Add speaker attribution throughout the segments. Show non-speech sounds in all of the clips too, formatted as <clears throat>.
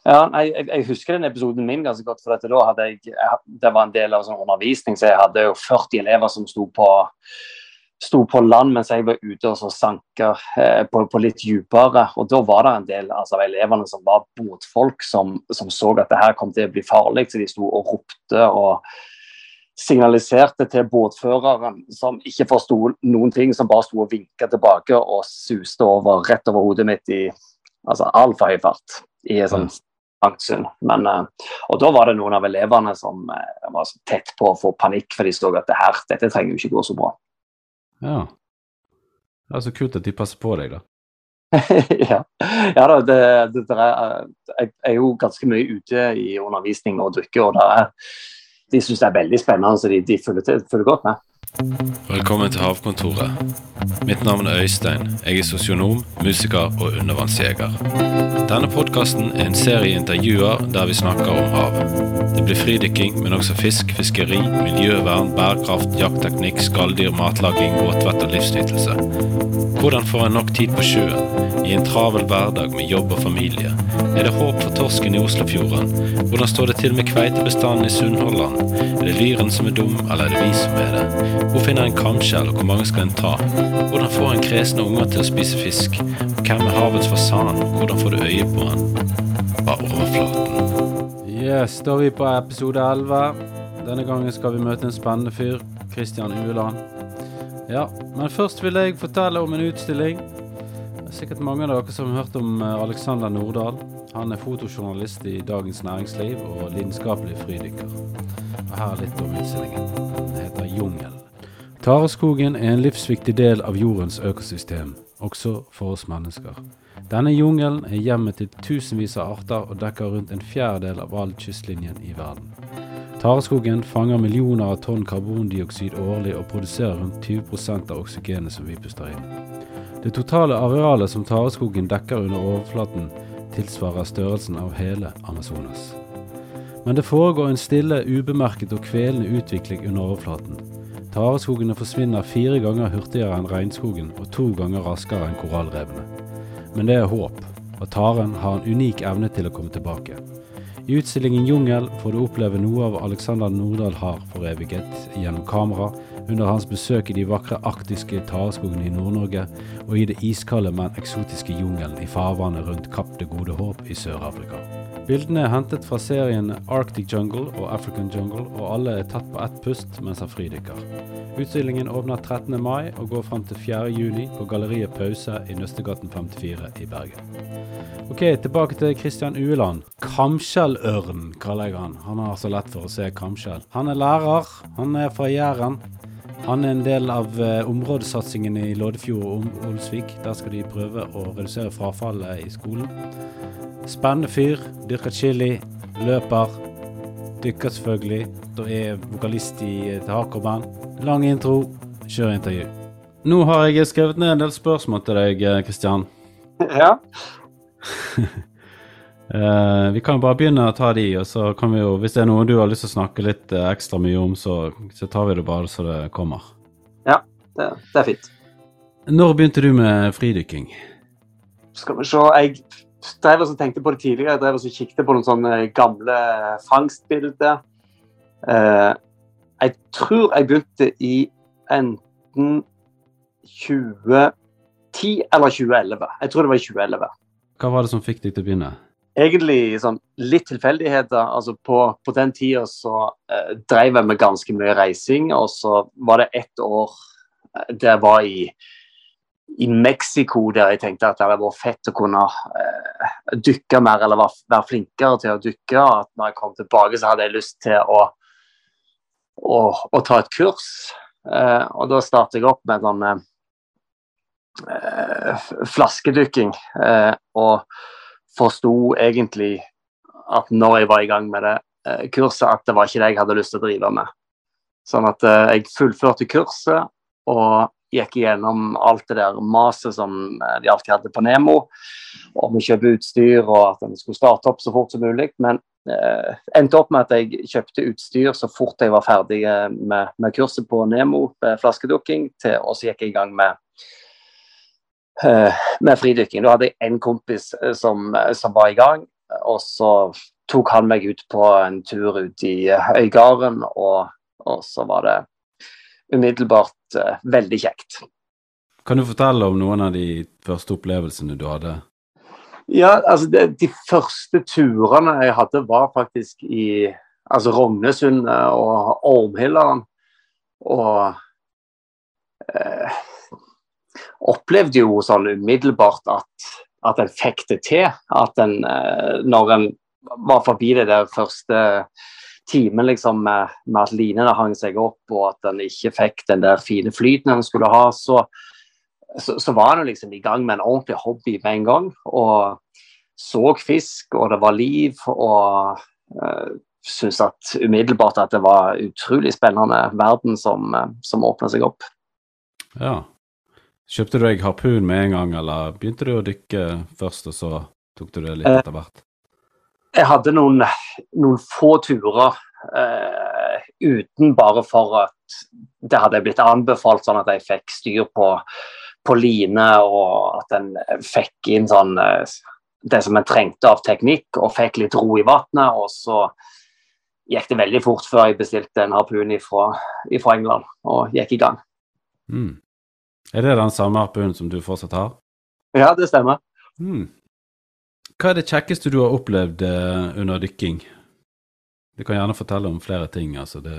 Speaker 1: Ja, jeg, jeg, husker den episoden min ganske godt. for da hadde jeg, Det var en del av sånn undervisning, så jeg hadde jo 40 elever som sto på, sto på land mens jeg var ute og sanka eh, på, på, litt dypere. Og da var det en del altså, av elevene som var båtfolk, som, som, så at det her kom til å bli farlig. Så de sto og ropte og signaliserte til båtføreren, som ikke forsto noen ting, som bare sto og vinka tilbake og suste over rett over hodet mitt i altså, altfor høy fart. i en sånn Bangsund. Men, uh, og da var det noen av elevene som uh, var tett på å få panikk, for de så at det her, dette trenger jo ikke gå så bra.
Speaker 2: Ja. Det er så kult at de passer på deg, da. <laughs>
Speaker 1: ja. ja da, det, det, det er, eh, jeg er jo ganske mye ute i undervisning og drikke, og er, de syns det er veldig spennende, så de, de følger, følger godt med.
Speaker 3: Velkommen til Havkontoret. Mitt navn er Øystein. Jeg er sosionom, musiker og undervannsjeger. Denne podkasten er en serie intervjuer der vi snakker om hav. Det blir fridykking, men også fisk, fiskeri, miljøvern, bærekraft, jaktteknikk, skalldyr, matlaging, våtvett og livsnytelse. Hvordan får en nok tid på sjøen, i en travel hverdag med jobb og familie? Er det håp for torsken i Oslofjorden? Hvordan står det til med kveitebestanden i Sunnhordland? Er det lyren som er dum, eller er det vi som er det? Hvor finner en kamskjell, og hvor mange skal en ta? Hvordan får en kresne unger til å spise fisk? Og hvem er havets fasan, hvordan får du øye på han? Av overflaten.
Speaker 2: Yes, da er vi på episode 11. Denne gangen skal vi møte en spennende fyr. Kristian Ueland. Ja, men først vil jeg fortelle om en utstilling. Er sikkert mange av dere som har hørt om eh, Alexander Nordahl. Han er fotojournalist i Dagens Næringsliv og lidenskapelig fridykker. Og her er litt om utstillingen. Den heter Jungel. Tareskogen er en livsviktig del av jordens økosystem, også for oss mennesker. Denne jungelen er hjemmet til tusenvis av arter og dekker rundt en fjerdedel av all kystlinjen i verden. Tareskogen fanger millioner av tonn karbondioksid årlig og produserer rundt 20% av oksygenet som vi puster inn. Det totale arealet som tareskogen dekker under overflaten, tilsvarer størrelsen av hele Amazonas. Men det foregår en stille, ubemerket og kvelende utvikling under overflaten. Tareskogene forsvinner fire ganger hurtigere enn regnskogen og to ganger raskere enn korallrevene. Men det er håp, og taren har en unik evne til å komme tilbake. I utstillingen Jungel får du oppleve noe av Alexander Nordahl har foreviget gjennom kamera under hans besøk i de vakre arktiske tareskogene i Nord-Norge og i det iskalde, men eksotiske jungelen i farvannet rundt Kapp det gode håp i Sør-Afrika. Bildene er hentet fra serien Arctic Jungle og African Jungle, og alle er tatt på ett pust mens han fridykker. Utstillingen åpner 13. mai og går frem til 4. juni på Galleriet Pause i Nøstegaten 54 i Bergen. Ok, tilbake til Kristian Ueland. Kamskjellørn kaller jeg han. Han har så lett for å se kamskjell. Han er lærer, han er fra Jæren. Han er en del av uh, områdesatsingen i Loddefjord og Olsvik. Der skal de prøve å redusere frafallet i skolen. Spennende fyr. Dyrker chili. Løper. Dykker selvfølgelig. Da er vokalist i et hardcore-band. Lang intro. Kjør intervju. Nå har jeg skrevet ned en del spørsmål til deg, Kristian.
Speaker 1: Ja. <laughs>
Speaker 2: uh, vi kan jo bare begynne å ta de, og så kan vi jo, hvis det er noe du har lyst til å snakke litt uh, ekstra mye om, så, så, tar vi det bare så det kommer.
Speaker 1: Ja, det, det er fint.
Speaker 2: Når begynte du med fridykking?
Speaker 1: Skal vi se, jeg drev og tenkte på det tidligere. Jeg drev og kikket på noen sånne gamle fangstbilder. Uh, jeg tror jeg begynte i enten 2010 eller 2011. Jeg tror det var i 2011.
Speaker 2: Hva var det som fikk deg til å begynne?
Speaker 1: Egentlig sånn, litt tilfeldigheter. Altså på, på, den tida så eh, drev jeg med ganske mye reising, og så var det ett år der jeg var i i Mexico der jeg tenkte at det hadde vært fett å kunne eh, dykke mer eller være, flinkere til å dykke. At når jeg kom tilbake, så hadde jeg lyst til å, å, å ta et kurs. Eh, og da startet jeg opp med sånn eh, flaskedykking. og forsto egentlig at når jeg var i gang med det kurset, at det var ikke det jeg hadde lyst til å drive med. Sånn at jeg fullførte kurset. og gikk igjennom alt det der maset som eh, de alltid hadde på Nemo, om å kjøpe utstyr og at en skulle starte opp så fort som mulig. Men eh, endte opp med at jeg kjøpte utstyr så fort jeg var ferdig eh, med, med kurset på Nemo, med flaskedukking, og så gikk jeg i gang med med fridykking. Da hadde jeg en kompis som, som var i gang, Og så tok han meg ut på en tur ut i Øygarden, og, og så var det umiddelbart uh, veldig kjekt.
Speaker 2: Kan du fortelle om noen av de første opplevelsene du hadde?
Speaker 1: Ja, altså det, De første turene jeg hadde, var faktisk i altså Rognesundet og Ormhilleren. Og eh, opplevde jo sånn umiddelbart at, at en fikk det til. At en, eh, når en var forbi det der første timen liksom, med, med at linene hang seg opp, og at en ikke fikk den der fine flyten en skulle ha, så, så, så var en liksom i gang med en ordentlig hobby med en gang. Og så fisk, og det var liv. Og uh, syns at umiddelbart at det var utrolig spennende verden som, uh, som åpna seg opp.
Speaker 2: Ja. Kjøpte du deg harpun med en gang, eller begynte du å dykke først, og så tok du det litt etter hvert?
Speaker 1: Jeg hadde noen, noen få turer uh, uten bare for at det hadde blitt anbefalt, sånn at jeg fikk styr på, på line, og at en fikk inn sånn det som en trengte av teknikk, og fikk litt ro i vannet. Og så gikk det veldig fort før jeg bestilte en harpun fra England og gikk i gang.
Speaker 2: Mm. Er det den samme harpunen som du fortsatt har?
Speaker 1: Ja, det stemmer.
Speaker 2: Hmm. Hva er det kjekkeste du har opplevd eh, under dykking? Du kan gjerne fortelle om flere ting. altså det...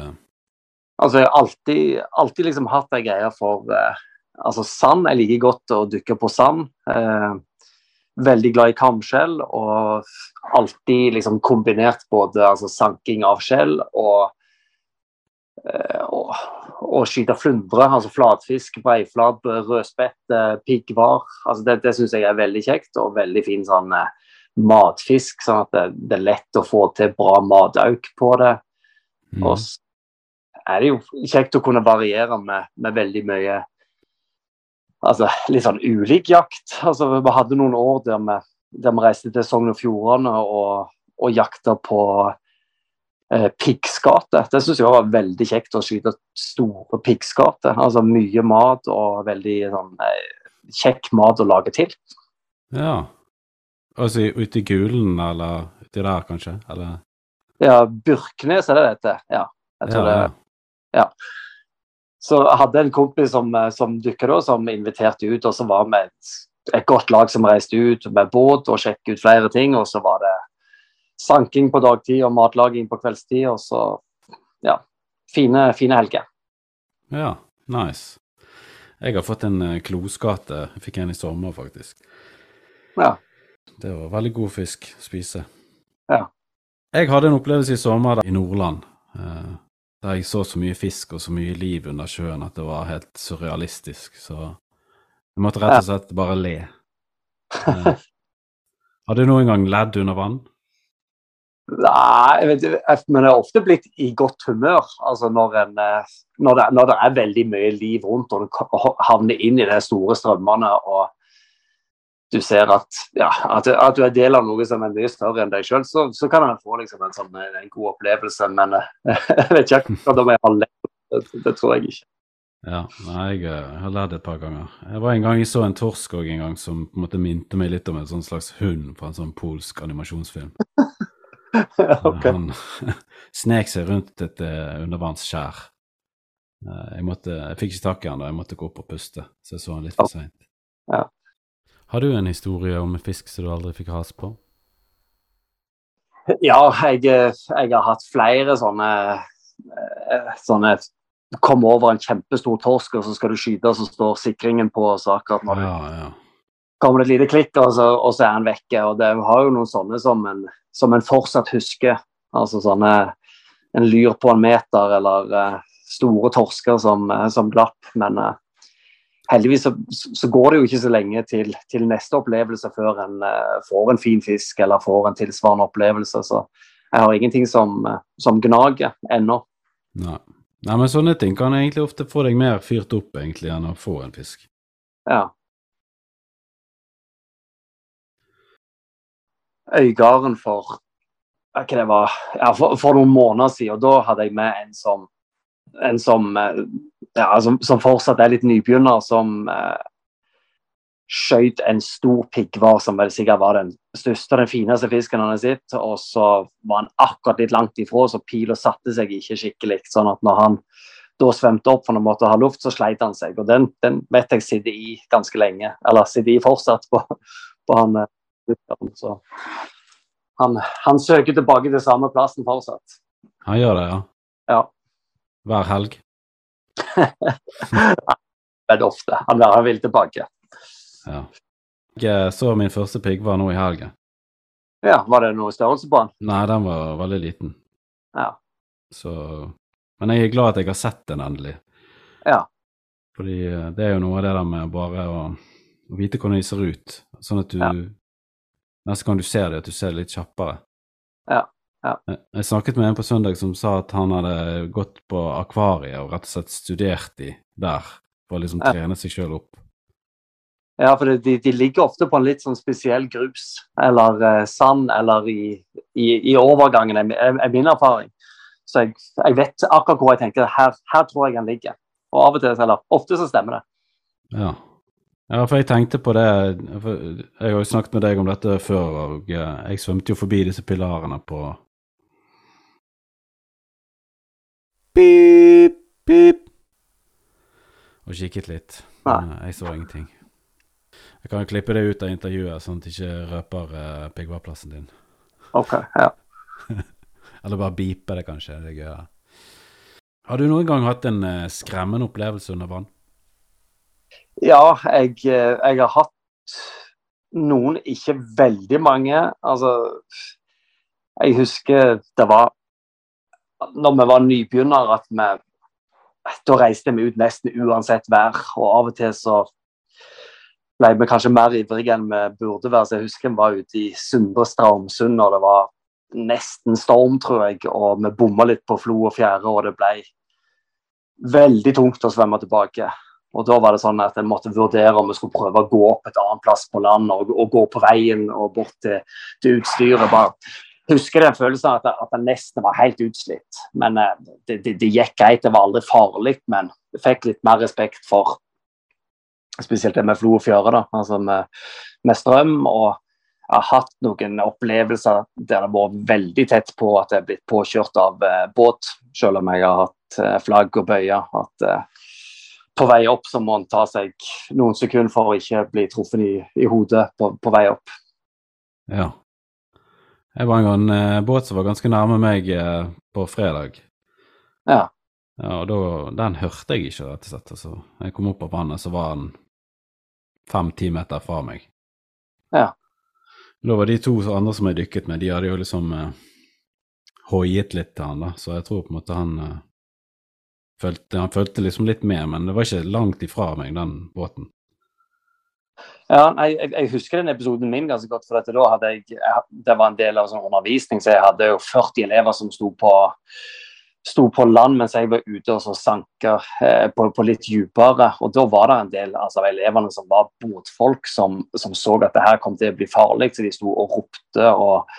Speaker 1: Altså, Jeg har alltid, alltid liksom hatt ei greie for eh, altså sand. Jeg liker godt å dykke på sand. Eh, veldig glad i kamskjell og alltid liksom kombinert både altså, sanking av skjell og, eh, og, og skyte flundre, altså flatfisk, breiflabbe, rødspett, piggvar. Altså, det det syns jeg er veldig kjekt og veldig fin sånn eh, matfisk, sånn at det, det, er lett å få til bra matauk på det. Mm. Og så er det jo kjekt å kunne variere med, med veldig mye altså, litt sånn ulik jakt. Altså, vi hadde noen år der vi, der vi reiste til Sogn og Fjordane og, og jakta på eh. Det syns jeg var veldig kjekt å skyte store piggskater. Altså mye mat og veldig sånn, eh, kjekk mat å lage til.
Speaker 2: Ja. Altså ute i Gulen, eller uti der, kanskje? Eller?
Speaker 1: Ja, Byrknes er det dette. Ja. Jeg tror ja, ja. det. Ja. Så jeg hadde en kompis som, eh, som dukka da, som inviterte ut, og så var vi et, et, godt lag som reiste ut med båt og sjekket ut flere ting. Og så var det sanking på dagtid og matlaging på kveldstid, og så ja, fine, fine helger.
Speaker 2: Ja, nice. Jeg har fått en klosgate. kloskate. Jeg fikk en i sommer, faktisk.
Speaker 1: Ja.
Speaker 2: Det var veldig god fisk å spise.
Speaker 1: Ja.
Speaker 2: Jeg hadde en opplevelse i sommer da, i Nordland. Uh, der jeg så så mye fisk og så mye liv under sjøen at det var helt surrealistisk. Så jeg måtte rett og slett bare le. Eh, <laughs> har du noen gang ledd under vann?
Speaker 1: Nei, vet, men jeg har ofte blitt i godt humør. Altså når, en, eh, når, det, når det er veldig mye liv rundt og du havner inn i de store strømmene og du ser at, ja, at, at, du er del av noe som er mye større enn deg sjøl, så, så, kan en få liksom en, sånn, en god opplevelse. Men eh, <laughs> jeg vet ikke om jeg har lett. Det, det tror jeg ikke.
Speaker 2: Ja, nei, jeg, eh, jeg har det et par ganger. Jeg var en gang jeg så en torsk også en gang som på en måte minte meg litt om en sånn slags hund fra en sånn polsk animasjonsfilm. <laughs> okay. Han <laughs> snek seg rundt et uh, undervannsskjær. Uh, jeg, måtte, jeg fikk ikke tak i han da, jeg måtte gå opp og puste, så jeg så han litt for seint.
Speaker 1: Ja.
Speaker 2: Har du en historie om en fisk som du aldri fikk has på?
Speaker 1: Ja, jeg, jeg har hatt flere sånne, eh, sånne Kom over en kjempestor torsk, og så skal du skyte, og så står sikringen på. og så akkurat når ja, ja. kommer det et lite klikk, og så, og så, er han vekke. og Det har jo noen sånne som en, som en fortsatt husker. Altså sånne En lyr på en meter, eller uh, store torsker som, som glapp. Men uh, heldigvis så, så, går det jo ikke så lenge til, til neste opplevelse før en uh, får en fin fisk eller får en tilsvarende opplevelse. Så jeg har ingenting som, som gnager ennå.
Speaker 2: Nei. Nei, men sånne ting kan egentlig ofte få deg mer fyrt opp egentlig enn å få en fisk.
Speaker 1: Ja. Øygarden for hva det var, ja, for, for, noen måneder siden, og da hadde jeg med en som, en som eh, ja, som, som, fortsatt er litt nybegynner, som eh, skjøt en stor piggvar, som vel sikkert var den største og den fineste fisken han har sett. Og så var han akkurat litt langt ifra, så pila satte seg ikke skikkelig. sånn at når han da svømte opp for han måtte ha luft, så sleit han seg. Og den, den vet jeg sitter i ganske lenge. Eller sitter i fortsatt på, på han. Eh, så han, han, søker tilbake til samme plassen fortsatt.
Speaker 2: Han gjør det, ja?
Speaker 1: Ja.
Speaker 2: Hver helg? <laughs>
Speaker 1: Veldig ofte. Han, han vil tilbake.
Speaker 2: Ja. Jeg så min første piggvar nå i helgen.
Speaker 1: Ja, Var det noe størrelse på den?
Speaker 2: Nei, den var veldig liten.
Speaker 1: Ja.
Speaker 2: Så Men jeg er glad at jeg har sett den endelig.
Speaker 1: Ja.
Speaker 2: Fordi eh, det er jo noe av det der med bare å, å vite hvordan de ser ut, sånn at du ja. Neste kan du se det, at du ser det litt kjappere.
Speaker 1: Ja. Ja.
Speaker 2: Jeg snakket med en på søndag som sa at han hadde gått på akvariet og rett og slett studert de der for å liksom trene seg sjøl opp.
Speaker 1: Ja, for de, de, ligger ofte på en litt sånn spesiell grus eller uh, sand eller i, i, i overgangen, er, er, min erfaring. Så jeg, jeg, vet akkurat hvor jeg tenker her, her tror jeg han ligger. Og av og til, eller ofte så stemmer det.
Speaker 2: Ja. Ja, for jeg tenkte på det Jeg har jo snakket med deg om dette før, og eh, jeg svømte jo forbi disse pilarene på Pip, pip. Og kikket litt. Men jeg så ingenting. Jeg kan jo klippe det ut av intervjuet, sånn at det ikke røper uh, piggvarplassen din.
Speaker 1: Ok, ja. <laughs>
Speaker 2: Eller bare beepe det, kanskje. Det er gøy. Har du noen gang hatt en uh, skremmende opplevelse under vann?
Speaker 1: Ja, jeg, eh, jeg, har hatt noen, ikke veldig mange. Altså Jeg husker det var når vi var nybegynnere at vi Da reiste vi ut nesten uansett vær, og av og til så ble vi kanskje mer ivrige enn vi burde være. Så jeg husker vi var ute i Sundre Straumsund, og det var nesten storm, tror jeg. Og vi bomma litt på flo og fjære, og det ble veldig tungt å svømme tilbake. Og da var det sånn at jeg måtte vurdere om vi skulle prøve å gå opp et annet plass på land og, og gå på veien og bort til, til utstyret. Bare husker den følelsen at, at jeg nesten var helt utslitt. Men eh, det, det, det gikk greit, det var aldri farlig. Men jeg fikk litt mer respekt for Spesielt det med flo og fjøre, da, altså med, med, strøm. Og jeg har hatt noen opplevelser der det har vært veldig tett på at jeg er blitt påkjørt av eh, båt, selv om jeg har hatt eh, flagg og bøyer. At eh, på vei opp så må en ta seg noen sekunder for å ikke bli truffet i, i hodet på, på, vei opp.
Speaker 2: Ja. Jeg var en gang en eh, båt som var ganske nærme meg eh, på fredag.
Speaker 1: Ja.
Speaker 2: Ja, og da, Den hørte jeg ikke, rett og slett. Altså, jeg kom opp av vannet, så var han fem-ti meter fra meg.
Speaker 1: Ja.
Speaker 2: Da var de to andre som jeg dykket med, de hadde jo liksom eh, hoiet litt til han, da, så jeg tror på en måte han uh, følte, Han følte liksom litt med, men det var ikke langt ifra meg, den båten.
Speaker 1: Ja, jeg, jeg, husker den episoden min ganske godt. for da hadde jeg, Det var en del av sånn undervisning, så jeg hadde jo 40 elever som sto på på land mens jeg var ute og så sanka eh, på, på, litt dypere. Og da var det en del altså, av elevene som var båtfolk, som, som, så at det her kom til å bli farlig. Så de sto og ropte og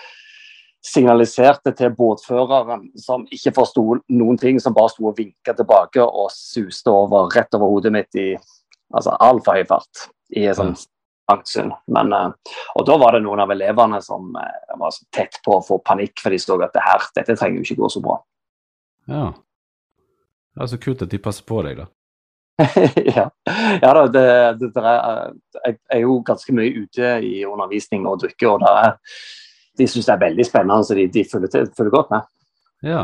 Speaker 1: signaliserte til båtføreren, som ikke forsto noen ting, som bare sto og vinka tilbake og suste over rett over hodet mitt i altså, altfor høy fart. i sånn Aktsund. Men, uh, og da var det noen av elevene som uh, var så tett på å få panikk, for de så at det her, dette trenger jo ikke gå så bra.
Speaker 2: Ja. Det er så kult at de passer på deg, da. <laughs>
Speaker 1: ja. ja da, det, det, det er, jeg er jo ganske mye ute i undervisning og drikke, og er, de syns det er veldig spennende, så de, de følger, til, følger, godt med.
Speaker 2: Ja.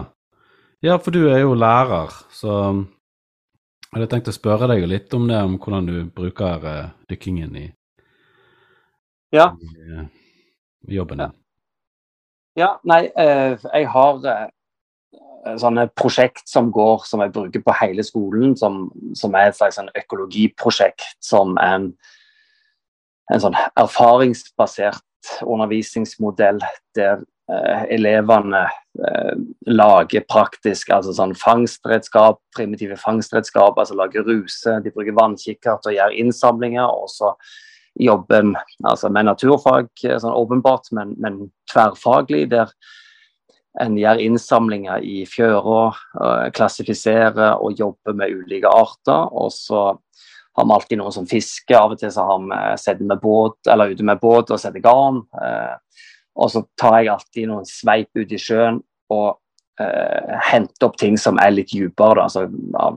Speaker 2: ja, for du er jo lærer, så jeg hadde tenkt å spørre deg litt om det, om hvordan du bruker uh, dykkingen i,
Speaker 1: ja.
Speaker 2: i i jobben din.
Speaker 1: Ja, nei, uh, jeg har Eh, sånne prosjekt som går, som jeg bruker på hele skolen, som, som er et slags sånn økologiprosjekt som en, en sånn erfaringsbasert undervisningsmodell der eh, elevene eh, lager praktisk altså sånn fangstredskap, primitive fangstredskap, altså lager ruse, de bruker vannkikkert og gjør innsamlinger. og så jobben altså med naturfag, eh, sånn åpenbart, men, men tverrfaglig. der en gjør innsamlinger i fjøra, klassifiserer og jobber med ulike arter. Og så har vi alltid noen som fisker. Av og til så har vi sittet med båt, eller ute med båt og setter garn. Eh, og så tar jeg alltid noen sveip ut i sjøen og eh, henter opp ting som er litt dypere. Altså,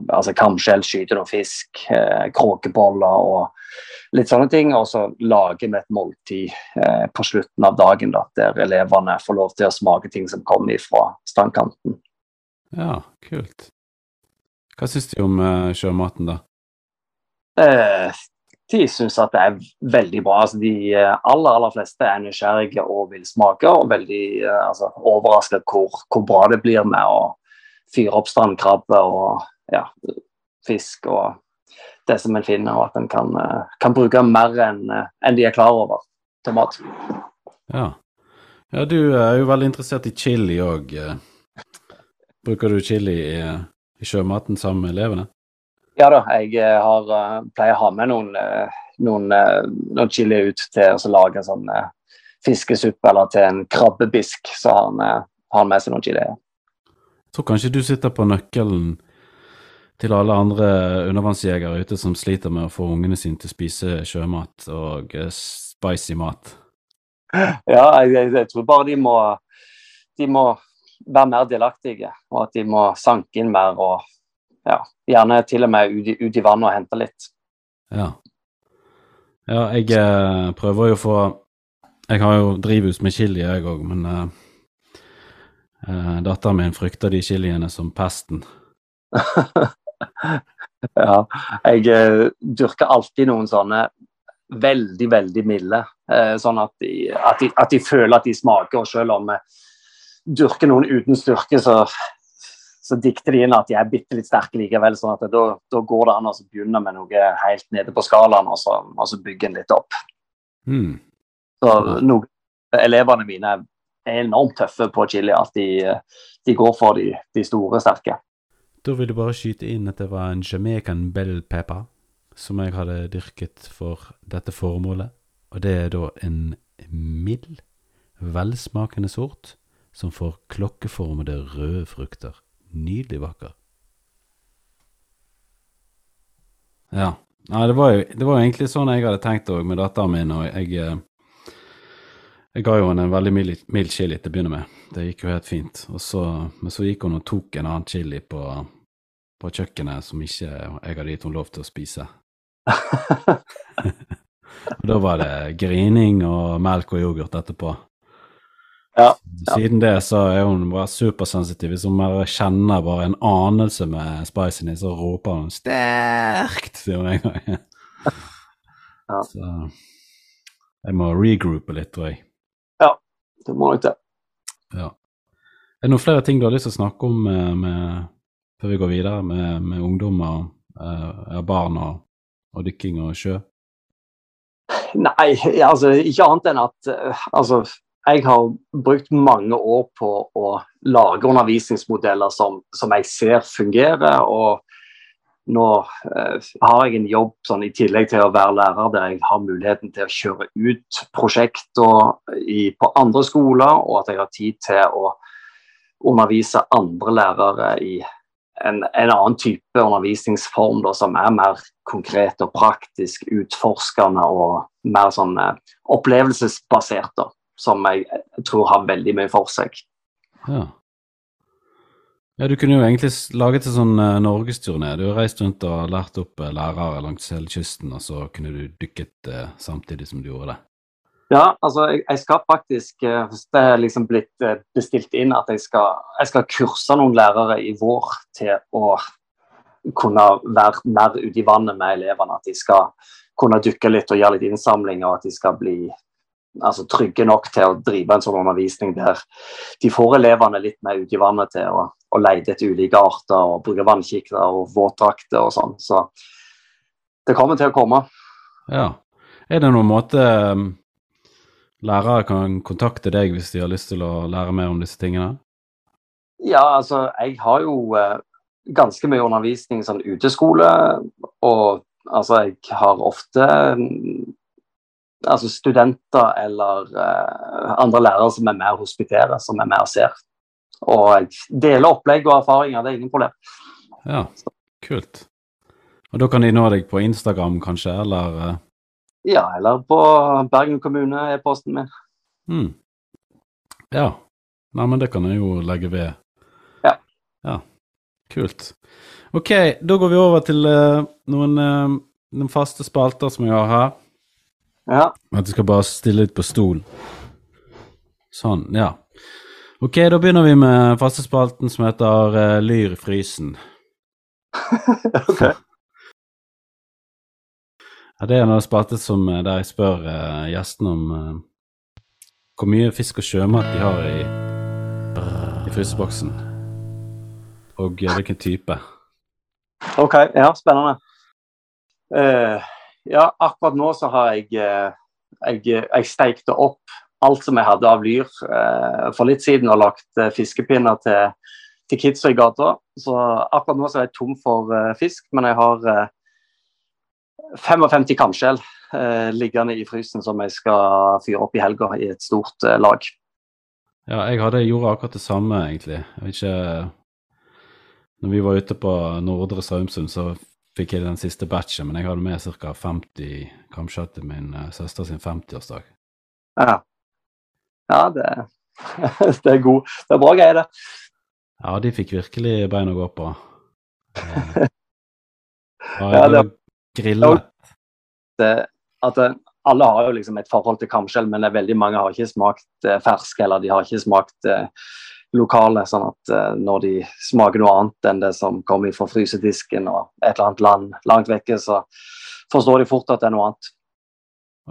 Speaker 1: altså kamskjell, skyter noen fisk, eh, kråkeboller og litt sånne ting. Og så lager vi et måltid eh, på slutten av dagen da, der elevene får lov til å smake ting som kommer fra strandkanten.
Speaker 2: Ja, kult. Hva syns du om uh, sjømaten, da?
Speaker 1: Eh, de syns at det er veldig bra. Altså, de eh, aller aller fleste er nysgjerrige og vil smake, og veldig eh, altså, overrasket hvor, hvor bra det blir med å fyre opp strandkrabbe og ja, fisk og det som en finner, og at en kan, kan bruke mer enn en de er klar over til mat.
Speaker 2: Ja. ja, du er jo veldig interessert i chili òg. Bruker du chili i, i sjømaten sammen med elevene?
Speaker 1: Ja da, jeg eh, har, eh, pleier å ha med noen, eh, noen, noen chili ut til å lage sånn fiskesuppe eller til en krabbebisk. Så har han, har med seg noen chili.
Speaker 2: Jeg tror kanskje du sitter på nøkkelen til alle andre undervannsjegere ute som sliter med å få ungene sine til å spise sjømat og spicy mat.
Speaker 1: Ja, jeg, jeg tror bare de må, de må være mer delaktige, og at de må sanke inn mer og ja, gjerne til og med ut, ut i vannet og hente litt.
Speaker 2: Ja. ja jeg eh, prøver jo å få Jeg har jo drivhus med chili, jeg òg, men eh, eh, datteren min frykter de chiliene som pesten. <laughs>
Speaker 1: ja, jeg eh, dyrker alltid noen sånne veldig, veldig milde, eh, sånn at de, at, de, at de, føler at de smaker. Og selv om vi dyrker noen uten styrke, så så dikter de inn at de er bitte litt sterke likevel. sånn at da, går det an å begynne med noe helt nede på skalaen, og så, og så bygge den litt opp.
Speaker 2: Mm.
Speaker 1: Så no, Elevene mine er enormt tøffe på chili, at de, de går for de, de, store, sterke.
Speaker 2: Da vil du bare skyte inn at det var en Jamaican bell pepper som jeg hadde dyrket for dette formålet. Og det er da en mild, velsmakende sort som får klokkeformede røde frukter nydelig vakker. Ja. Nei, det var, jo, det var jo egentlig sånn jeg hadde tenkt òg med datteren min. og jeg, eh, jeg ga jo henne en veldig mild, mild chili til å begynne med. Det gikk jo helt fint. Og så, men så gikk hun og tok en annen chili på, på kjøkkenet som ikke jeg hadde gitt henne lov til å spise. <laughs> <laughs> og da var det grining og melk og yoghurt etterpå.
Speaker 1: Ja,
Speaker 2: Siden det så er hun bare supersensitiv. Hvis hun bare kjenner bare en anelse med spicen i, så roper hun 'sterkt', sier hun en gang. <laughs>
Speaker 1: ja.
Speaker 2: Så jeg må regroupe litt, tror jeg.
Speaker 1: Ja, det må nok det.
Speaker 2: Ja. Er det noen flere ting du har lyst til å snakke om med, eh, med, før vi går videre, med, med ungdommer, uh, barn og, og dykking og sjø?
Speaker 1: Nei, altså ikke annet enn at uh, altså jeg har brukt mange år på å lage undervisningsmodeller som, som jeg ser fungerer. og nå eh, har jeg en jobb sånn, i tillegg til å være lærer der jeg har muligheten til å kjøre ut prosjekter på andre skoler, og at jeg har tid til å undervise andre lærere i en, en annen type undervisningsform da, som er mer konkret og praktisk, utforskende og mer sånn eh, opplevelsesbasert. da som jeg tror har veldig mye for seg.
Speaker 2: Ja. ja du kunne jo egentlig laget en sånn uh, norgesturné. Du har reist rundt og lært opp uh, lærere langs hele kysten, og så kunne du dykket uh, samtidig som du gjorde det.
Speaker 1: Ja, altså jeg, jeg skal faktisk Det er liksom blitt bestilt inn at jeg skal, jeg skal kurse noen lærere i vår til å kunne være mer ute i vannet med elevene. At de skal kunne dykke litt og gjøre litt innsamling, og at de skal bli altså, trygge nok til å drive en sånn undervisning der de får elevene litt mer ut i vannet til å, å lete etter ulike arter og bruke vannkikkere og våtdrakter og sånn. Så det kommer til å komme.
Speaker 2: Ja. Er det noen måte um, lærere kan kontakte deg hvis de har lyst til å lære mer om disse tingene?
Speaker 1: Ja, altså jeg har jo eh, ganske mye undervisning sånn uteskole, og altså jeg har ofte altså studenter eller uh, andre lærere som er med og hospiterer, som er med og ser. Og deler opplegg og erfaringer, det er ingen problem.
Speaker 2: Ja, kult. Og da kan de nå deg på Instagram, kanskje, eller Uh...
Speaker 1: Ja, eller på Bergen kommune er posten min.
Speaker 2: Mm. Ja. Nei, men det kan jeg jo legge ved.
Speaker 1: Ja.
Speaker 2: Ja. Kult. Ok, da går vi over til uh, noen, noen faste spalter som jeg har her.
Speaker 1: Ja.
Speaker 2: At du skal bare stille litt på stol. Sånn, ja. Ok, da begynner vi med fastespalten som heter uh, Lyr frysen. <laughs>
Speaker 1: ok.
Speaker 2: Ja, det er en spalte som, eh, der jeg spør uh, gjestene om uh, hvor mye fisk og sjømat de har i, i fryseboksen. Og uh, hvilken type.
Speaker 1: OK, ja, spennende. Eh, ja, akkurat nå så har jeg eh, Jeg, jeg steikte opp alt som jeg hadde av lyr eh, for litt siden, og lagt eh, fiskepinner til, til kidsa i gata. Så akkurat nå så er jeg tom for fisk, men jeg har eh, 55 kamskjell liggende i frysen som jeg skal fyre opp i helga i et stort lag.
Speaker 2: Ja, jeg hadde, gjorde akkurat det samme, egentlig. Jeg vet ikke Når vi var ute på Nordre Saumsund, så fikk jeg den siste batchen, men jeg hadde med ca. 50 kamskjøtt til min uh, søster sin 50-årsdag.
Speaker 1: Ja, ja det, <laughs> det er god. Det er bra greier, det.
Speaker 2: Ja, de fikk virkelig bein å gå på. <laughs> Eh, Ja, det grillet.
Speaker 1: det, at eh, alle har jo liksom et forhold til kamskjell, men det veldig mange har ikke smakt eh, fersk, eller de har ikke smakt eh, lokale. Sånn at uh, når de smaker noe annet enn det som kommer fra frysedisken og et eller annet land langt vekke, så forstår de fort at det er noe annet.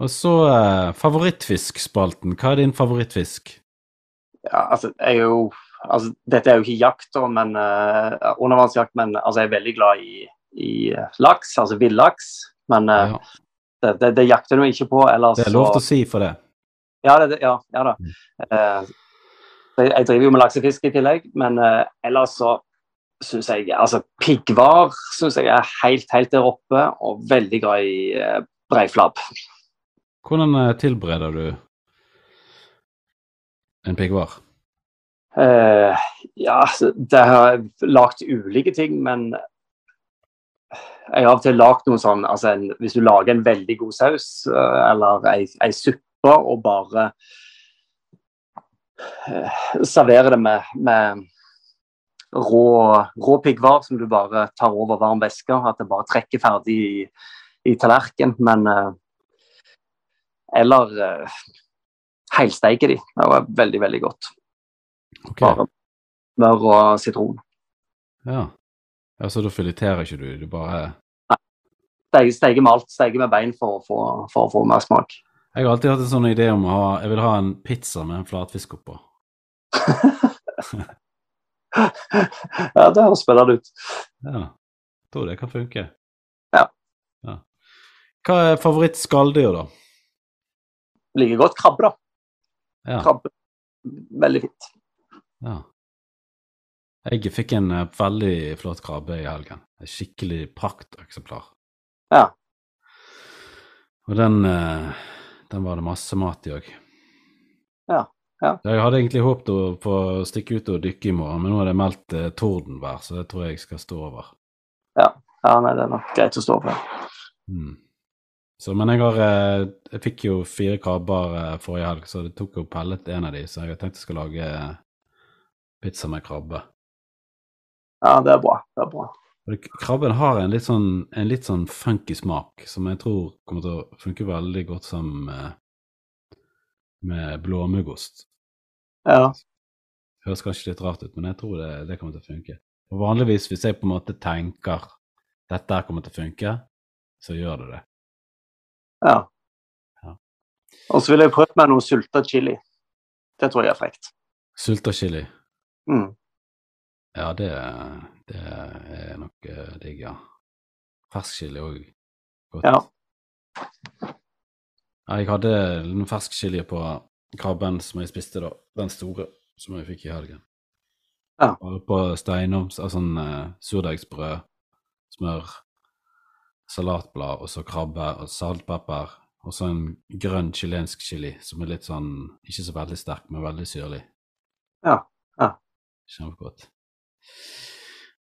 Speaker 2: Og så uh, favorittfiskspalten. Hva er din favorittfisk?
Speaker 1: Ja, altså, jeg er jo, altså, dette er jo ikke jakt, da, men uh, undervannsjakt, men altså, jeg er veldig glad i, i laks, altså villaks. Men uh,
Speaker 2: Ja,
Speaker 1: det, det, det jakter jeg ikke på. Ellers
Speaker 2: det er lov til å si for det.
Speaker 1: Ja, det, ja, ja da. Eh, jeg, driver jo med laksefiske i tillegg, men uh, ellers så syns jeg altså Piggvar syns jeg er helt, helt der oppe, og veldig glad i uh, breiflabb.
Speaker 2: Hvordan eh, tilbereder du en piggvar?
Speaker 1: Uh, ja, altså, det har lagd ulike ting, men jeg har av og til lagd noe sånn altså en, Hvis du lager en veldig god saus uh, eller ei, ei suppe og bare eh, serverer det med, med rå, rå piggvar som du bare tar over varm væske, at det bare trekker ferdig i, i tallerken. Men eh, Eller eh, helsteike de. Det var veldig, veldig godt.
Speaker 2: Okay.
Speaker 1: Bare smør og sitron.
Speaker 2: ja. ja. Så da fileterer ikke du, du bare
Speaker 1: Nei. Steiker med alt. Steiker med bein for å få, for å få mer smak.
Speaker 2: Jeg har alltid hatt en sånn idé om å ha Jeg vil ha en pizza med en flatfisk oppå. <laughs>
Speaker 1: ja, det høres spennende ut.
Speaker 2: Ja, tror det kan funke.
Speaker 1: Ja.
Speaker 2: ja. Hva er favoritt-skalldyr, da?
Speaker 1: Liker godt krabbe, da.
Speaker 2: Ja.
Speaker 1: Krabbe. Veldig fint.
Speaker 2: ja. Jeg fikk en eh, veldig flott krabbe i helgen. Et skikkelig prakteksemplar.
Speaker 1: Ja.
Speaker 2: Og den, eh, den var det masse mat i òg.
Speaker 1: Ja, ja.
Speaker 2: Jeg hadde egentlig håpet å få stikke ut og dykke i morgen, men nå er det meldt eh, tordenvær, så det tror jeg skal stå over.
Speaker 1: Ja, nei, det er nok greit å stå over.
Speaker 2: Mm. Så, men jeg har eh, Jeg fikk jo fire krabber eh, forrige helg, så det tok jo pellet en av de, så jeg har tenkt jeg skal lage eh, pizza med krabbe.
Speaker 1: Ja, det er bra. Det er bra.
Speaker 2: Og krabben har en litt sånn, en litt sånn funky smak, som jeg tror kommer til å funke veldig godt sammen med, med blåmuggost.
Speaker 1: Ja.
Speaker 2: Høres kanskje litt rart ut, men jeg tror det, det kommer til å funke. Og vanligvis, hvis jeg på en måte tenker dette kommer til å funke, så gjør det det.
Speaker 1: ja.
Speaker 2: Ja.
Speaker 1: Og så vil jeg prøve med noe sulta chili. Det tror jeg er frekt.
Speaker 2: Sulta chili.
Speaker 1: Mm.
Speaker 2: Ja, det, det er nok uh, digg, ja. Fersk chili òg.
Speaker 1: Ja.
Speaker 2: Jeg hadde noe fersk chili på krabben som jeg spiste, da. Den store som jeg fikk i helgen.
Speaker 1: Ja.
Speaker 2: Bare på steinovns, altså sånn uh, surdeigsbrød, smør, salatblad og så krabbe og saltpepper. Og så en grønn chilensk chili som er litt sånn ikke så veldig sterk, men veldig syrlig.
Speaker 1: Ja, ja.
Speaker 2: Kjempegodt.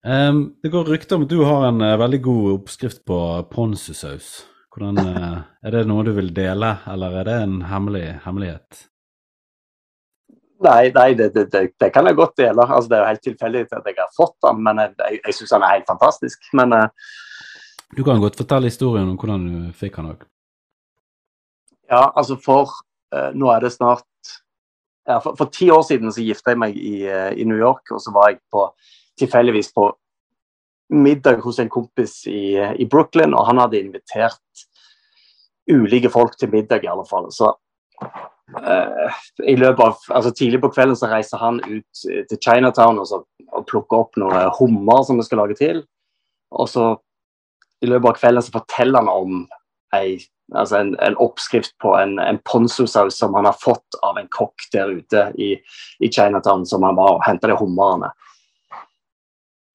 Speaker 2: Um, det går rykter om at du har en uh, veldig god oppskrift på ponzusaus. Hvordan, uh, er det noe du vil dele, eller er det en hemmelig, hemmelighet?
Speaker 1: Nei, nei det, det, det, kan jeg godt dele. Altså, det er jo helt tilfeldig at jeg har fått den, men jeg, jeg, jeg syns den er helt fantastisk. Men uh,
Speaker 2: Du kan godt fortelle historien om hvordan du fikk den òg.
Speaker 1: Ja, altså for Nå er det snart ja, for, for, ti år siden så gifta jeg meg i, i New York, og så var jeg tilfeldigvis på middag hos en kompis i, i, Brooklyn, og han hadde invitert ulike folk til middag, i alle fall. Så uh, i løpet av, altså Tidlig på kvelden så reiser han ut til Chinatown og, så, og plukker opp noen hummer som vi skal lage til. Og så i løpet av kvelden så forteller han om ei, altså en, en, oppskrift på en, en ponzu-saus som han har fått av en kokk der ute i, i Chinatown, som han bare henta de hummerne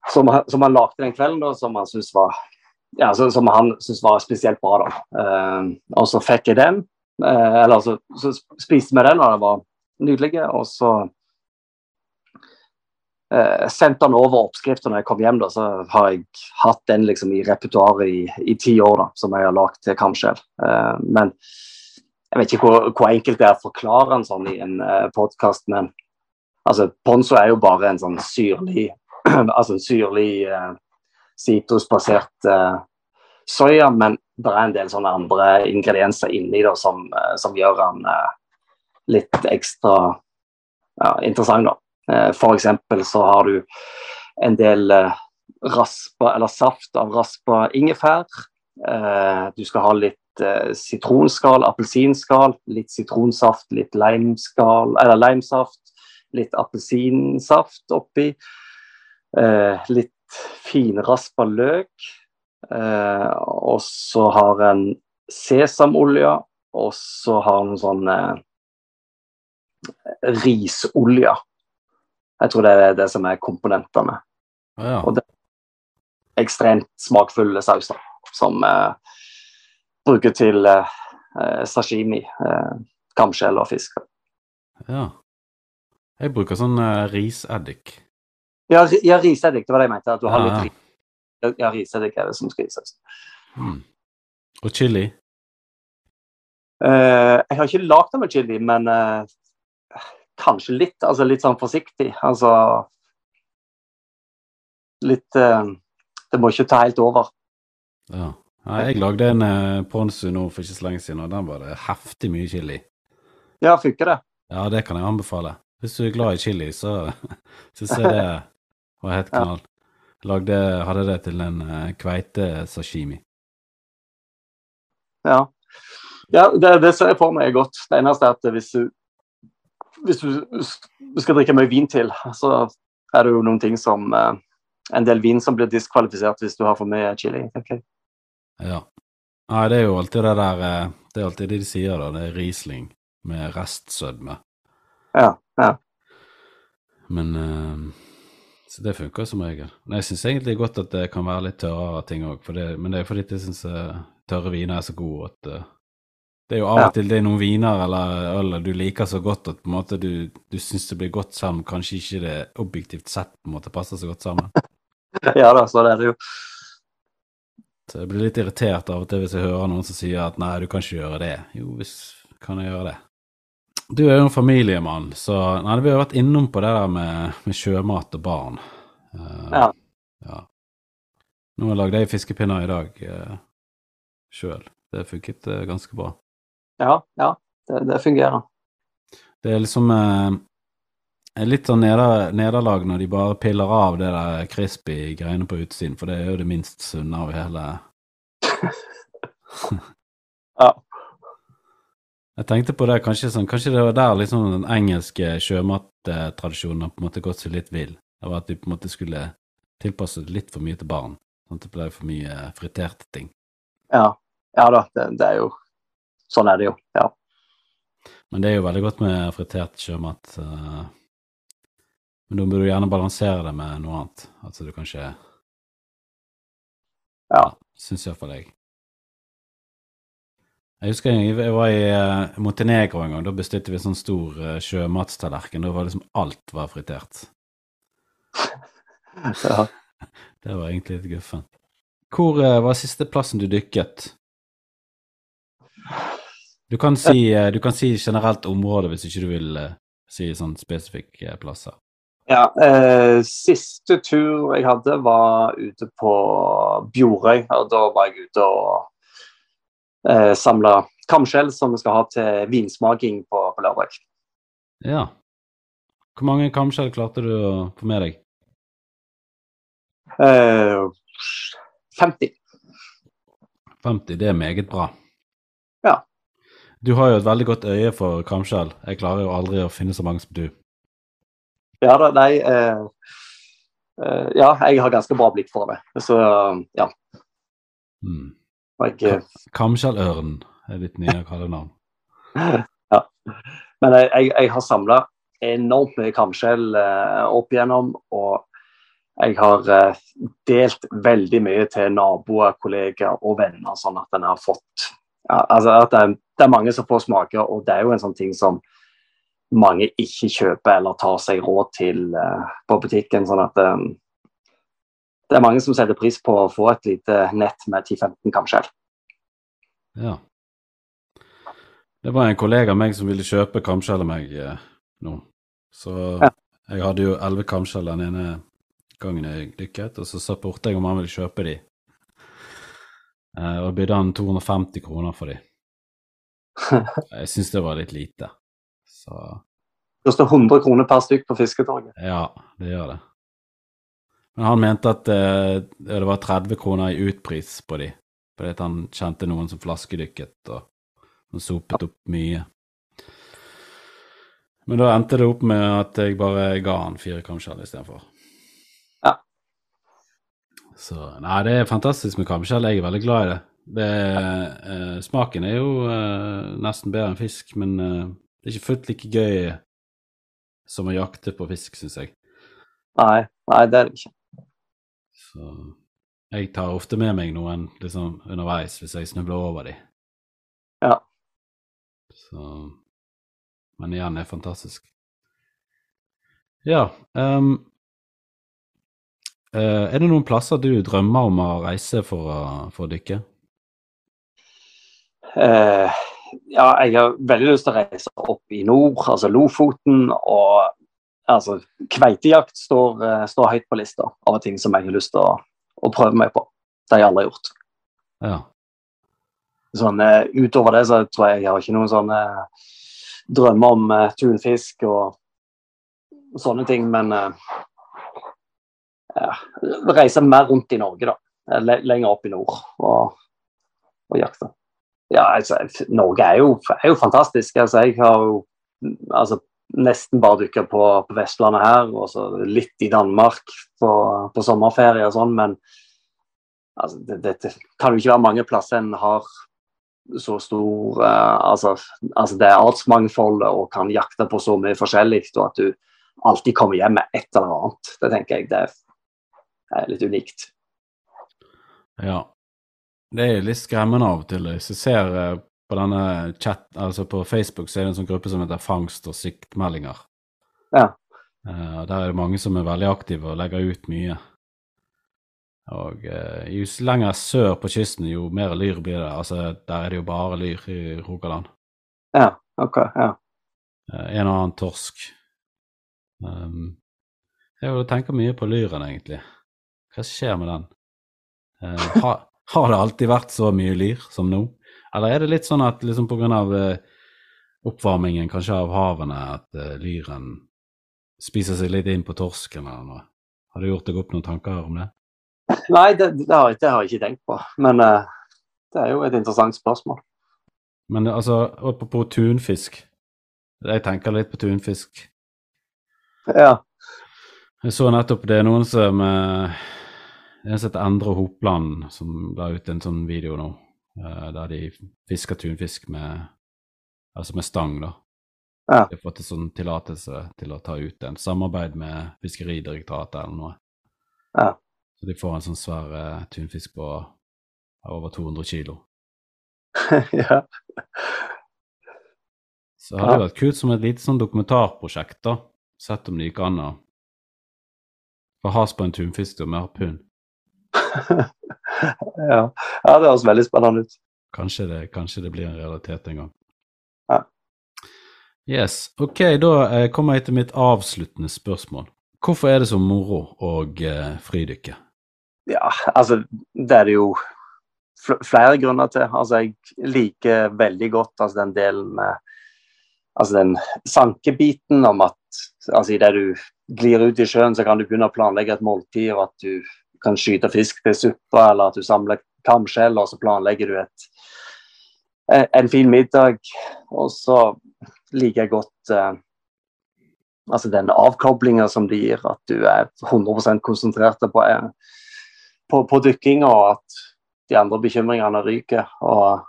Speaker 1: som, som han lagde den kvelden, da, som han syntes var ja, syntes var spesielt bra. Uh, og så fikk jeg den, uh, eller så, så spiste vi den, og den var nydelig. Og så uh, sendte han over oppskriften når jeg kom hjem. da, Så har jeg hatt den liksom i repertoaret i, i, ti år, da, som jeg har lagd til kamskjell. men jeg vet ikke hvor, hvor, enkelt det er å forklare en sånn i en eh, podkast, men altså, ponzo er jo bare en sånn syrlig <clears throat> altså en syrlig eh, sitrusbasert eh, soya, men det er en del sånne andre ingredienser inni da, som, eh, som gjør den eh, litt ekstra ja, interessant. da. Eh, eksempel så har du en del eh, raspa, eller saft av raspa ingefær. du skal ha litt sitronskall, appelsinskall, litt sitronsaft, litt limeskall, eller limesaft, litt appelsinsaft oppi. Eh, litt finraspa løk. Eh, og så har en sesamolje, og så har en sånn eh, risolje. Jeg tror det er det som er komponentene.
Speaker 2: Ja.
Speaker 1: Og det er ekstremt smakfulle sauser som eh, bruker til eh, sashimi, eh, kamskjell og fisk.
Speaker 2: Ja. Jeg bruker sånn eh, riseddik.
Speaker 1: Ja, ja riseddik, det var det jeg mente. At du har litt ris. Ja, riseddik er det som skal i sausen.
Speaker 2: Mm. Og chili?
Speaker 1: Uh, jeg har ikke lagd det med chili, men uh, kanskje litt. Altså litt sånn forsiktig. Altså Litt uh, Det må ikke ta helt over.
Speaker 2: Ja. jeg lagde en uh, ponzu nå for ikke så lenge siden, og den var det heftig mye chili.
Speaker 1: Ja, funker det?
Speaker 2: Ja, det kan jeg anbefale. Hvis du er glad i chili, så <laughs> syns jeg det var helt knall. Lagde, hadde det til en uh, kveite-sashimi.
Speaker 1: Ja. ja det, det, ser jeg for meg godt. Det eneste er at hvis du, hvis du skal drikke mye vin til, så er det jo noen ting som uh, En del vin som blir diskvalifisert hvis du har for mye chili. Okay.
Speaker 2: Ja. Nei, det er jo alltid det der eh, Det er alltid det de sier, da. Det er Riesling med restsødme.
Speaker 1: Ja. Ja.
Speaker 2: Men uh, så det funker som regel. Men jeg syns egentlig godt at det kan være litt tørrere ting òg, men det er fordi jeg syns tørre viner er så gode at Det er jo av og til det er noen viner eller øl du liker så godt at på en måte du, du syns det blir godt sammen, kanskje ikke det objektivt sett på en måte passer så godt sammen. <laughs>
Speaker 1: ja da, så det er det jo.
Speaker 2: Så jeg blir litt irritert av og til hvis jeg hører noen som sier at nei, du kan ikke gjøre det. Jo, hvis kan jeg gjøre det. Du er jo en familiemann, så nei, vi har vært innom på det der med, med sjømat og barn. Uh,
Speaker 1: ja.
Speaker 2: ja. Nå lagde jeg fiskepinner i dag uh, sjøl. Det funket uh, ganske bra.
Speaker 1: Ja, ja. Det, det fungerer.
Speaker 2: Det er liksom eh, litt sånn neder, nederlag når de bare piller av det der crispy greiene på utsiden, for det er jo det minst sunne av hele <laughs>
Speaker 1: Ja.
Speaker 2: Jeg tenkte på det, kanskje, sånn, kanskje det var der liksom den engelske sjømattradisjonen har på en måte gått seg litt vill. Det var at de på en måte skulle tilpasse det litt for mye til barn. Sånn at det ble for mye friterte ting.
Speaker 1: Ja, ja da, det, det, er jo Sånn er det jo, ja.
Speaker 2: Men det er jo veldig godt med fritert sjømat. Uh, men da bør du gjerne balansere det med noe annet. Altså du kan ikke
Speaker 1: Ja.
Speaker 2: Syns iallfall jeg. Jeg husker jeg var i uh, Montenegro en gang. Da bestilte vi en sånn stor uh, sjømatstallerken. Da var liksom alt var fritert. <laughs>
Speaker 1: ja.
Speaker 2: det var egentlig litt guffent. Hvor eh, var siste plassen du dykket? Du kan si, eh, du kan si generelt område hvis ikke du vil eh, si sånn spesifikke plasser.
Speaker 1: Ja, eh, Siste tur jeg hadde, var ute på Bjorøy. og Da var jeg ute og eh, samla kamskjell som vi skal ha til vinsmaking på, på lørdag.
Speaker 2: Ja. Hvor mange kamskjell klarte du å få med deg?
Speaker 1: Eh, 50.
Speaker 2: 50, det er meget bra. Du har jo et veldig godt øye for kamskjell. Jeg klarer jo aldri å finne så mange som du.
Speaker 1: Ja da, nei eh, eh, Ja, jeg har ganske bra blikk for det. Så ja.
Speaker 2: Mm.
Speaker 1: Jeg, eh,
Speaker 2: Kamskjellørnen er ditt nye kallenavn. <laughs>
Speaker 1: ja. Men jeg, jeg, jeg har samla enormt mye kamskjell eh, opp igjennom, og jeg har eh, delt veldig mye til naboer, kollegaer og venner, sånn at en har fått ja, altså at det det er mange som får smake, og det er jo en sånn ting som mange ikke kjøper eller tar seg råd til uh, på butikken. sånn at um, det er mange som setter pris på å få et lite nett med 10-15 kamskjell.
Speaker 2: Ja. Det var en kollega av meg som ville kjøpe kamskjell av meg eh, nå. Så
Speaker 1: Ja.
Speaker 2: jeg hadde jo elleve kamskjell den ene gangen jeg dykket, og så spurte jeg om han ville kjøpe de. Eh, og bydde han 250 kroner for de. <laughs> Jeg syns det var litt lite. Så
Speaker 1: Det står 100 kroner per stykk på Fisketorget.
Speaker 2: ja, det gjør det. Men han mente at eh, det var 30 kroner i utpris på de, fordi han kjente noen som flaskedykket og, som sopet opp mye. Men da endte det opp med at jeg bare ga han fire kamskjell istedenfor. Så Nei, det er fantastisk med kamskjell. Jeg er veldig glad i det. det eh, smaken er jo eh, nesten bedre enn fisk, men eh, det er ikke fullt like gøy som å jakte på fisk, syns jeg.
Speaker 1: Nei, nei, det er det ikke.
Speaker 2: Så jeg tar ofte med meg noen liksom underveis hvis jeg snubler over dem.
Speaker 1: Ja.
Speaker 2: Så Men igjen, det er fantastisk. Ja. eh, er det noen plasser du drømmer om å reise for å, for å dykke?
Speaker 1: Uh, ja, jeg har veldig lyst til å reise opp i nord, altså Lofoten. Og altså, kveitejakt står, eh, står høyt på lista av ting som jeg har lyst til å, å prøve meg på. Det har jeg aldri gjort.
Speaker 2: Ja.
Speaker 1: Sånn, eh, utover det så tror jeg jeg har ikke noen sånne drømmer om eh, tunfisk og sånne ting, men eh, ja, reise mer rundt i Norge, da. Lenger opp i nord og, og jakte. Ja, altså, Norge er jo, er jo fantastisk. Altså, jeg har jo altså, nesten bare dukka på, på Vestlandet her, og så litt i Danmark på, på sommerferie og sånn, men altså, det, det, det kan jo ikke være mange plasser en har så stor uh, altså, altså det er artsmangfoldet og kan jakte på så mye forskjellig, og at du alltid kommer hjem med et eller annet. Det tenker jeg det er, er litt unikt.
Speaker 2: Ja. Det er litt skremmende av og til. Hvis jeg ser på denne chat, altså på Facebook, så er det en sånn gruppe som heter Fangst og siktmeldinger.
Speaker 1: Ja.
Speaker 2: Eh, der er det mange som er veldig aktive og legger ut mye. Og eh, jo lenger sør på kysten, jo mer lyr blir det. Altså, der er det jo bare lyr i Rogaland.
Speaker 1: Ja, ok. Ja.
Speaker 2: Eh, en og annen torsk. Um, jeg tenker mye på lyren, egentlig. Hva skjer med den? Eh, ha, har det alltid vært så mye lyr som nå? Eller er det litt sånn at liksom av eh, oppvarmingen kanskje av havene, at eh, lyren spiser seg litt inn på torsken eller noe? Har du gjort deg opp noen tanker om det?
Speaker 1: Nei, det, det, har, jeg- det har jeg ikke tenkt på. Men eh, det er jo et interessant spørsmål.
Speaker 2: Men altså, apropos tunfisk. Jeg tenker litt på tunfisk.
Speaker 1: Ja.
Speaker 2: Jeg så nettopp det er noen som eh, En som heter Endre Hopland, som la ut en sånn video nå, eh, der de fisker tunfisk med Altså med stang, da.
Speaker 1: Ja.
Speaker 2: De har fått en sånn tillatelse til å ta ut en samarbeid med Fiskeridirektoratet eller noe.
Speaker 1: Ja.
Speaker 2: Så de får en sånn svær uh, tunfisk på over 200 kilo. <laughs>
Speaker 1: ja.
Speaker 2: Så hadde det vært kult som et lite sånn dokumentarprosjekt, da. Sett om det gikk an å Få has på en tunfisk med harpun. <laughs>
Speaker 1: ja. ja, det høres veldig spennende ut.
Speaker 2: Kanskje det, kanskje det blir en realitet en gang.
Speaker 1: Ja.
Speaker 2: Yes. Ok, da eh, kommer jeg til mitt avsluttende spørsmål. Hvorfor er det så moro å eh, fridykke?
Speaker 1: Ja, altså det er det jo fl flere grunner til. Altså jeg liker veldig godt altså, den delen med Altså den sankebiten om at altså idet du glir ut i sjøen, så kan du begynne å planlegge et måltid, og at du kan skyte fisk til suppa, eller at du samler kamskjell, og så planlegger du et, en fin middag. Og så liker jeg godt eh, altså den avkoblinga som det gir, at du er 100% konsentrert på, på, på dykking, og at de andre bekymringene ryker. Og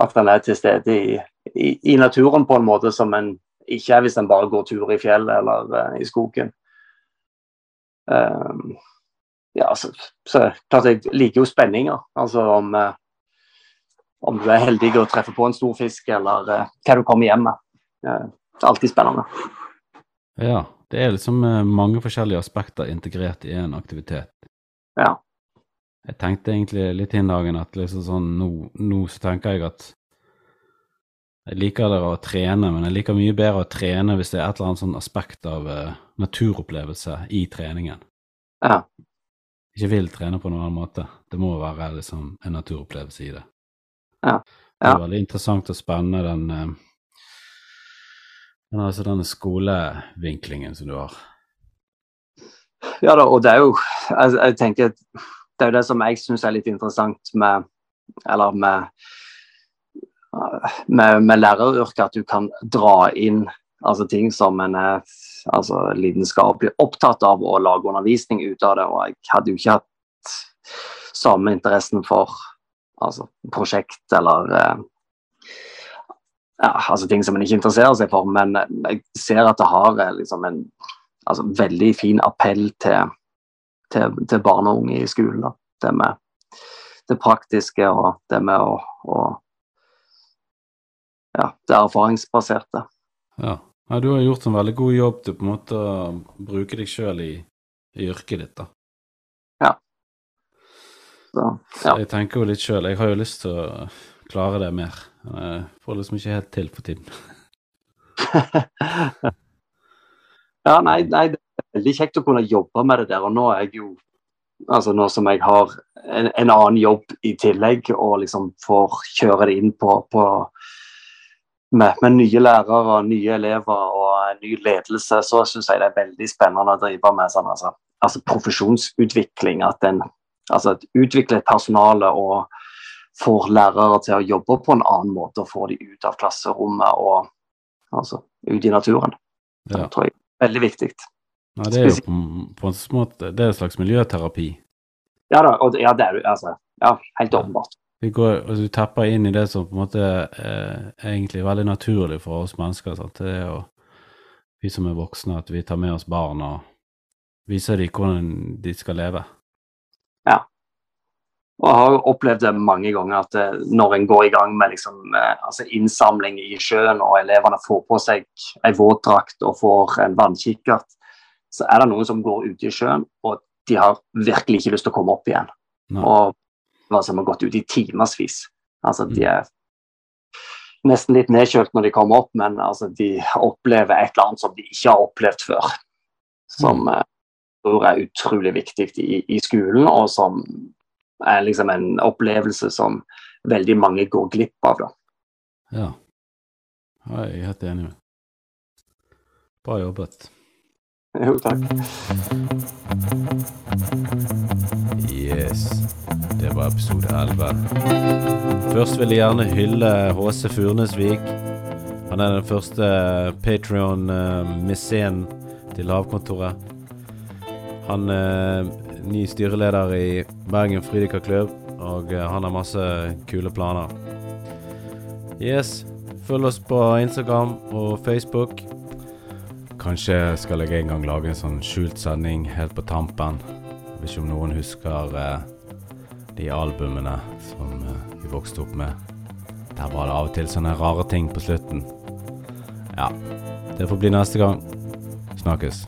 Speaker 1: at en er til stede i, i, i, naturen på en måte som en ikke er hvis en bare går tur i fjellet eller uh, i skogen. Um, ja, så, så, klart jeg liker jo spenninger. Altså om, uh, om du er heldig og treffer på en stor fisk, eller uh, hva du kommer hjem med. det er alltid spennende.
Speaker 2: Ja, det er liksom mange forskjellige aspekter integrert i en aktivitet.
Speaker 1: Ja.
Speaker 2: Jeg tenkte egentlig litt inn dagen at liksom sånn nå, nå, så tenker jeg at jeg liker det å trene, men jeg liker mye bedre å trene hvis det er et eller annet sånn aspekt av uh, naturopplevelse i treningen.
Speaker 1: Ja.
Speaker 2: Ikke vil trene på noen annen måte. Det må være liksom en naturopplevelse i det.
Speaker 1: Ja.
Speaker 2: ja. Det er veldig interessant og spennende den, uh, den altså denne skolevinklingen som du har.
Speaker 1: Ja da, og det er jo jeg, jeg tenker det er jo det som jeg syns er litt interessant med eller med, med, med læreryrket, at du kan dra inn altså ting som en er altså, lidenskapelig opptatt av å lage undervisning ut av det. Og jeg hadde jo ikke hatt samme interessen for altså, prosjekt eller eh, ja, altså ting som en ikke interesserer seg for, men jeg ser at det har eh, liksom en altså, veldig fin appell til til, til barn og unge i skolen. Da. Det med det praktiske og det med å, å Ja, det erfaringsbaserte.
Speaker 2: Ja. Ja. Du har gjort en veldig god jobb til på en måte å bruke deg sjøl i, i, yrket ditt, da.
Speaker 1: Ja. Så, ja.
Speaker 2: jeg tenker jo litt sjøl, jeg har jo lyst til å klare det mer. Jeg får liksom ikke helt til for tiden. <laughs>
Speaker 1: ja, nei, nei, det veldig kjekt å kunne jobbe med det der. Og nå er jeg jo altså Nå som jeg har en, en annen jobb i tillegg og liksom får kjøre det inn på, på med, med, nye lærere, nye elever og ny ledelse, så syns jeg det er veldig spennende å drive med sånn, altså, altså profesjonsutvikling. At en altså, utvikler et personale og får lærere til å jobbe på en annen måte og får de ut av klasserommet og altså, ut i naturen. Det ja. tror jeg er veldig viktig.
Speaker 2: Ja, det er jo på, på en måte det er en slags miljøterapi.
Speaker 1: Ja da, og, ja, det er altså, ja, helt åpenbart.
Speaker 2: Vi går, altså, du tepper inn i det som på en måte er egentlig veldig naturlig for oss mennesker. Sant? Det er jo vi som er voksne, at vi tar med oss barn og viser dem hvordan de skal leve.
Speaker 1: Ja. Og jeg har opplevd det mange ganger at eh, når en går i gang med liksom, eh, altså innsamling i sjøen, og elevene får på seg en våtdrakt og får en vannkikkert, så er det noen som går ute i sjøen, og de har virkelig ikke lyst til å komme opp igjen.
Speaker 2: Nei.
Speaker 1: Og som har gått ut i timevis. Altså, de mm. er nesten litt nedkjølt når de kommer opp, men altså, de opplever et eller annet som de ikke har opplevd før. Som mm. jeg tror er utrolig viktig i, i, skolen, og som er liksom en opplevelse som veldig mange går glipp av. Da.
Speaker 2: Ja. ja jeg er helt enig med. Bra jobbet.
Speaker 1: Jo, takk.
Speaker 2: Yes. Det var episode 11. Først vil jeg gjerne hylle HC Furnesvik. Han er den første Patrion-mesen til Havkontoret. Han er ny styreleder i Bergen Fridikerklubb, og han har masse kule planer. Yes. Følg oss på Instagram og Facebook. Kanskje skal jeg en gang lage en sånn skjult sending helt på tampen. Hvis om noen husker eh, de albumene som eh, vi vokste opp med. Der var det av og til sånne rare ting på slutten. Ja, det får bli neste gang. Snakkes.